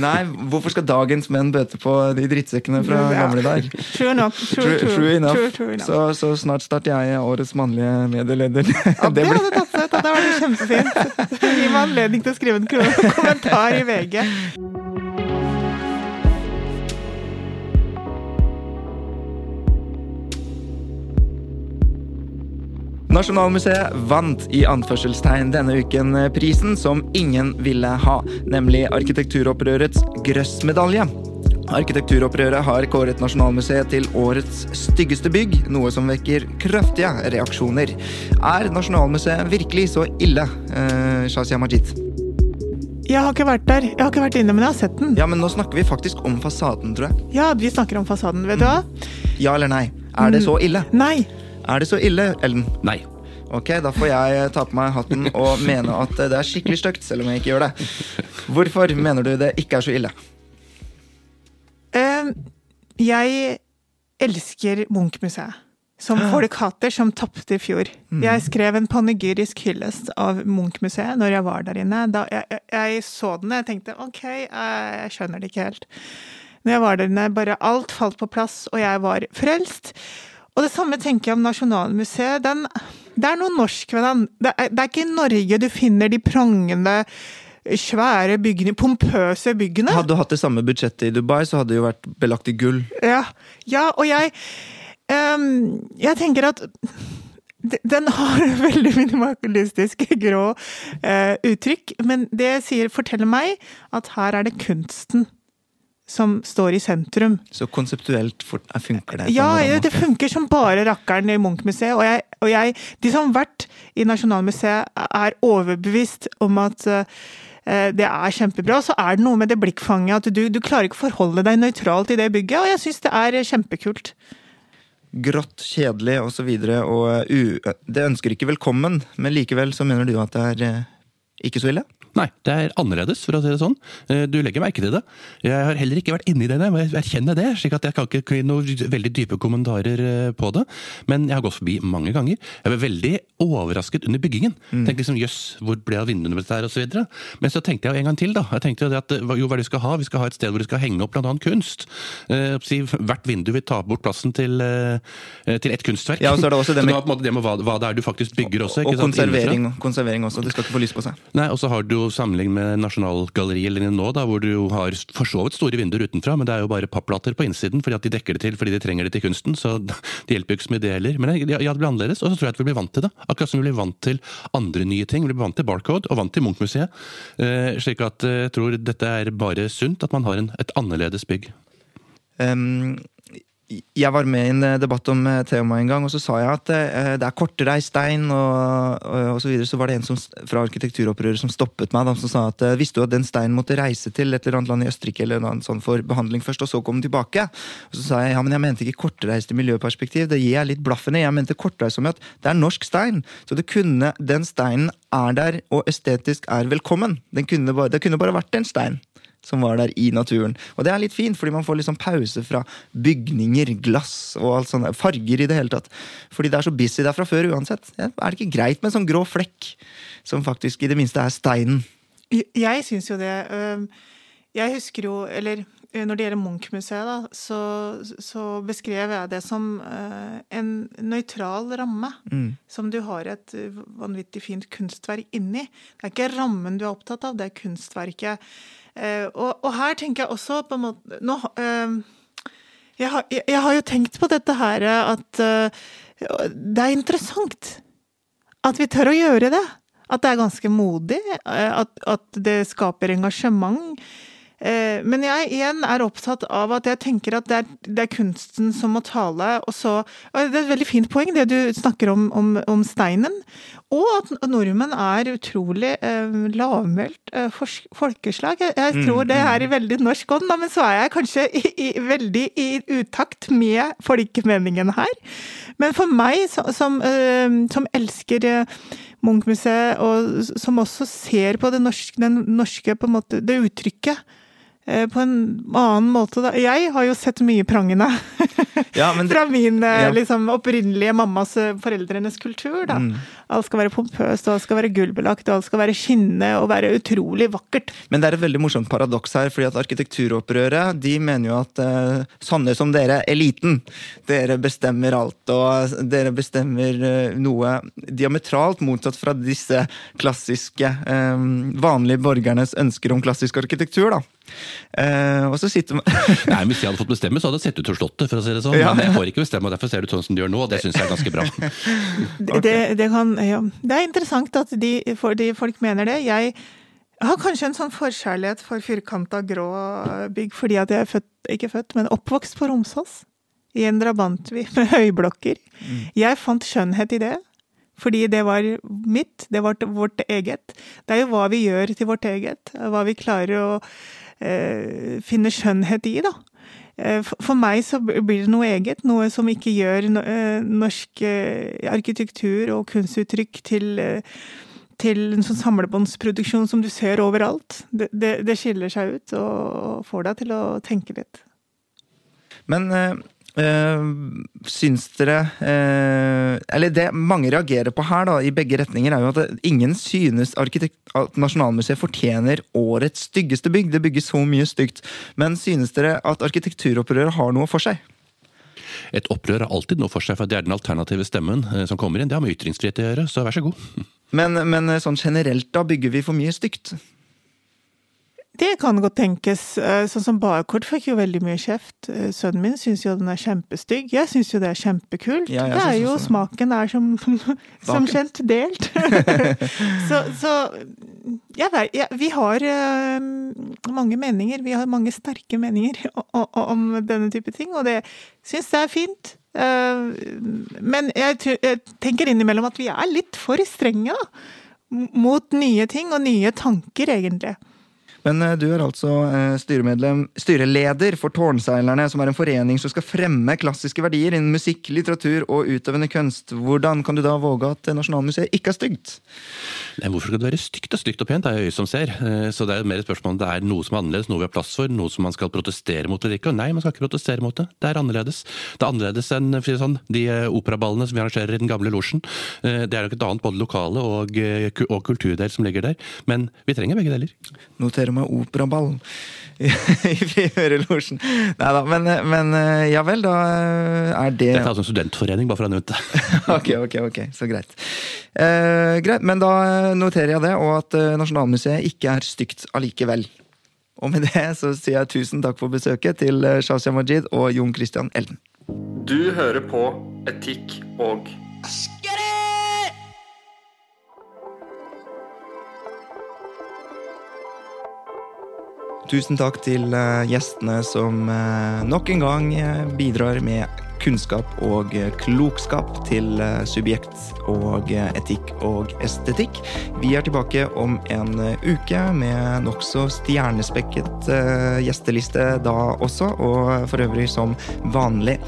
Nei, hvorfor skal skal dagens menn bøte på de drittsekkene fra ja. gamle dager. True. True, true, true. True. Så, så, snart starter jeg årets mannlige medieleder. Ja, det, det hadde tatt seg ut. Det hadde vært kjempefint. [laughs] Gi meg anledning til å skrive en kommentar i VG. Nasjonalmuseet vant i anførselstegn denne uken prisen som ingen ville ha, nemlig arkitekturopprørets Grøss-medalje. Arkitekturopprøret har kåret Nasjonalmuseet til årets styggeste bygg, noe som vekker kraftige reaksjoner. Er Nasjonalmuseet virkelig så ille, eh, Shazia Majid? Jeg har ikke vært der. Jeg har ikke vært inne, men jeg har sett den. Ja, Men nå snakker vi faktisk om fasaden, tror jeg. Ja, vi snakker om fasaden. Vet du hva? Ja eller nei? Er det så ille? Nei. Er det så ille, Ellen? Nei. Ok, Da får jeg ta på meg hatten og [laughs] mene at det er skikkelig stygt, selv om jeg ikke gjør det. Hvorfor mener du det ikke er så ille? Uh, jeg elsker Munch-museet. Som folk hater, som tapte i fjor. Mm. Jeg skrev en panegyrisk hyllest av Munch-museet når jeg var der inne. Da jeg, jeg, jeg så den, og jeg tenkte ok, jeg skjønner det ikke helt. Når jeg var der inne, bare alt falt på plass, og jeg var frelst. Og det samme tenker jeg om Nasjonalmuseet. Den, det er noe norsk ved den. Det er, det er ikke i Norge du finner de prangende svære byggene, pompøse byggene. Hadde du hatt det samme budsjettet i Dubai, så hadde det jo vært belagt i gull. Ja, ja og jeg um, Jeg tenker at den har [laughs] veldig minimalistisk grå uh, uttrykk, men det sier, forteller meg at her er det kunsten som står i sentrum. Så konseptuelt funker det? Ja, det funker som bare rakkeren i Munch-museet. Og, jeg, og jeg, de som har vært i Nasjonalmuseet, er overbevist om at uh, det er kjempebra. Så er det noe med det blikkfanget at du, du klarer ikke å forholde deg nøytralt i det bygget, og jeg syns det er kjempekult. Grått, kjedelig osv. Og, så og uh, det ønsker ikke velkommen, men likevel så mener du at det er uh, ikke så ille? Nei, det er annerledes, for å si det sånn. Eh, du legger merke til det. Jeg har heller ikke vært inni det, jeg erkjenner det. slik at jeg kan ikke gi noen veldig dype kommentarer eh, på det. Men jeg har gått forbi mange ganger. Jeg ble veldig overrasket under byggingen. Mm. Tenkte liksom jøss, hvor ble det av vinduene og så videre. Men så tenkte jeg en gang til, da. Jeg tenkte jo at jo, hva er det vi skal ha? Vi skal ha et sted hvor vi skal henge opp bl.a. kunst. Eh, hvert vindu vil ta bort plassen til, til ett kunstverk. Ja, og så er det også det [laughs] med, så det med hva, hva, det er du faktisk bygger også. og konservering, konservering, også. Det skal ikke få lyst på seg. Nei, og så har du jo med Nasjonalgalleriet eller nå, da, hvor du har for så vidt store vinduer utenfra, men det er jo bare papplater på innsiden fordi at de dekker det til fordi de trenger det til kunsten. Så [laughs] det hjelper jo ikke så mye det heller. Men ja, det blir annerledes, og så tror jeg at vi blir vant til det. Akkurat som vi blir vant til andre nye ting. Vi blir vant til Barcode og vant til Munch-museet. Eh, slik at eh, jeg tror dette er bare sunt, at man har en, et annerledes bygg. Um, jeg var med i en eh, debatt om tema temaet en gang, og så sa jeg at uh, det er kortreist stein, og, og, så videre. Så var det en som, fra arkitekturopprøret som stoppet meg, De som sa at visste du at den steinen måtte reise til et eller annet land i Østerrike eller noe sånt for behandling først, og så komme tilbake? Og så sa jeg ja, men jeg mente ikke kortreist i miljøperspektiv, det gir jeg litt blaffen i. Jeg mente kortreist som at det er norsk stein. Så det kunne, den steinen er der og estetisk er velkommen. Kunne bare, det kunne bare vært en stein som var der i naturen. Og det er litt fint, fordi man får liksom pause fra bygninger, glass og alt sånt. Farger i det hele tatt. Fordi det er så busy der fra før uansett. Ja, er det ikke greit med en sånn grå flekk, som faktisk i det minste er steinen? Jeg syns jo det. Jeg husker jo, eller når det gjelder Munch-museet, da, så, så, beskrev jeg det som en nøytral ramme. Mm. Som du har et vanvittig fint kunstverk inni. Det er ikke rammen du er opptatt av, det er kunstverket. Eh, og, og, her tenker jeg også på en måte nå, eh, jeg, har, jeg, har, jo tenkt på dette her at eh, det er interessant at vi tør å gjøre det. At det er ganske modig. At, at det skaper engasjement. Men jeg igjen er opptatt av at jeg tenker at det er, det er, kunsten som må tale. Og så, Det er et veldig fint poeng, det du snakker om, om, om steinen. Og at nordmenn er utrolig eh, lavmælt eh, folkeslag. Jeg, jeg, tror det er i mm. veldig norsk ånd, men så er jeg kanskje i, i, veldig i utakt med folkemeningen her. Men for meg som, eh, som elsker eh, Munch-museet, og som også ser på det norske, den norske måte, det uttrykket på en annen måte, da. Jeg har jo sett mye prangende [laughs] ja, det, fra min eh, ja. liksom, opprinnelige mammas, eh, foreldrenes kultur. da. Mm. Alt skal være pompøst, og alt skal være gullbelagt, og alt skal være skinnende og være utrolig vakkert. Men det er et veldig morsomt paradoks her, fordi at arkitekturopprøret de mener jo at uh, sånne som dere, eliten, dere bestemmer alt, og dere bestemmer uh, noe diametralt motsatt fra disse klassiske, um, vanlige borgernes ønsker om klassisk arkitektur. da. Uh, og så sitter man [laughs] Nei, Hvis jeg hadde fått bestemme, så hadde det sett ut som Slottet. for å si det sånn. Ja. Men jeg får ikke bestemme, og derfor ser det ut sånn som det gjør nå. og Det syns jeg er ganske bra. [laughs] okay. det, det, kan, ja. det, er interessant at de, de, folk mener det. Jeg har kanskje en sånn forkjærlighet for firkanta grå bygg fordi at jeg er født, ikke født, men oppvokst på Romsås. I en drabantby [laughs] med høyblokker. Mm. Jeg fant skjønnhet i det. Fordi det var mitt, det var vårt eget. Det er jo hva vi gjør til vårt eget. Hva vi klarer å eh, finne skjønnhet i, da. Eh, for meg så blir det noe eget, noe som ikke gjør eh, norsk arkitektur og kunstuttrykk til, til en sånn samlebåndsproduksjon som du ser overalt. Det, det, det skiller seg ut og får deg til å tenke litt. Men Uh, syns dere uh, Eller det mange reagerer på her, da, i begge retninger, er jo at ingen synes at Nasjonalmuseet fortjener årets styggeste bygg. Det bygges så mye stygt. Men synes dere at arkitekturopprøret har noe for seg? Et opprør har alltid noe for seg, for det er den alternative stemmen uh, som kommer inn. Det har med ytringsfrihet å gjøre, så vær så god. Men, men sånn generelt, da, bygger vi for mye stygt? Det kan godt tenkes. Eh, sånn som Barkort fikk jo veldig mye kjeft. Eh, sønnen min syns jo den er kjempestygg. Jeg syns jo det er kjempekult. Ja, det er jo smaken er som, [laughs] som kjent delt. [laughs] så, så jeg vet, ja, vi har uh, mange meninger. Vi har mange sterke meninger [laughs] om, om denne type ting, og det syns jeg er fint. Uh, men jeg, jeg, tenker innimellom at vi er litt for strenge, da. Mot nye ting og nye tanker, egentlig. Men eh, du er altså eh, styreleder for Tårnseilerne, som er en forening som skal fremme klassiske verdier innen musikk, litteratur og utøvende kunst. Hvordan kan du da våge at Nasjonalmuseet ikke er stygt? Nei, hvorfor skal det være stygt og stygt og pent? Det er øyet som ser. Eh, så det er mer et spørsmål om det er noe som er annerledes, noe vi har plass for, noe som man skal protestere mot eller ikke. Og nei, man skal ikke protestere mot det. Det er annerledes. Det er annerledes enn sånn, de operaballene som vi arrangerer i den gamle losjen. Det er nok et annet både lokale og, og kulturdel som ligger der. Men vi trenger begge deler. Noterer innføre med operaball [laughs] i Friørelosjen. Nei da, men, men ja vel, da er det Dette er altså en studentforening, bare for å ha nevnt det. [laughs] ok, ok, ok, så greit. Eh, greit, Men da noterer jeg det, og at Nasjonalmuseet ikke er stygt allikevel. Og med det så sier jeg tusen takk for besøket til Shazia Majid og Jon Christian Elden. Du hører på Etikk og Tusen takk til eh, gjestene som eh, nok en gang eh, bidrar med kunnskap og klokskap til subjekt og etikk og estetikk. Vi er tilbake om en uke med nokså stjernespekket gjesteliste da også, og for øvrig som vanlig.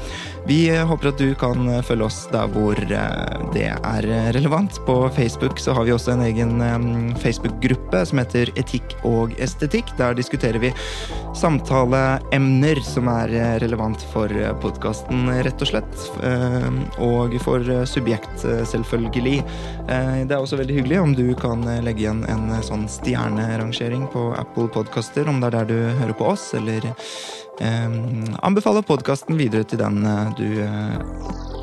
Vi håper at du kan følge oss der hvor det er relevant. På Facebook så har vi også en egen Facebook-gruppe som heter Etikk og estetikk. Der diskuterer vi samtaleemner som er relevant for podkasten, rett og slett. Og for subjekt, selvfølgelig. Det er også veldig hyggelig om du kan legge igjen en sånn stjernerangering på Apple Podkaster, om det er der du hører på oss, eller anbefaler podkasten videre til den du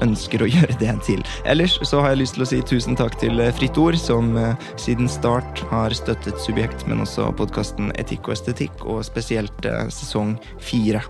ønsker å [laughs] gjøre det til. Ellers så har jeg lyst til å si tusen takk til Fritt Ord, som siden start har støttet Subjekt, men også podkasten Etikk og estetikk, og spesielt sesong fire.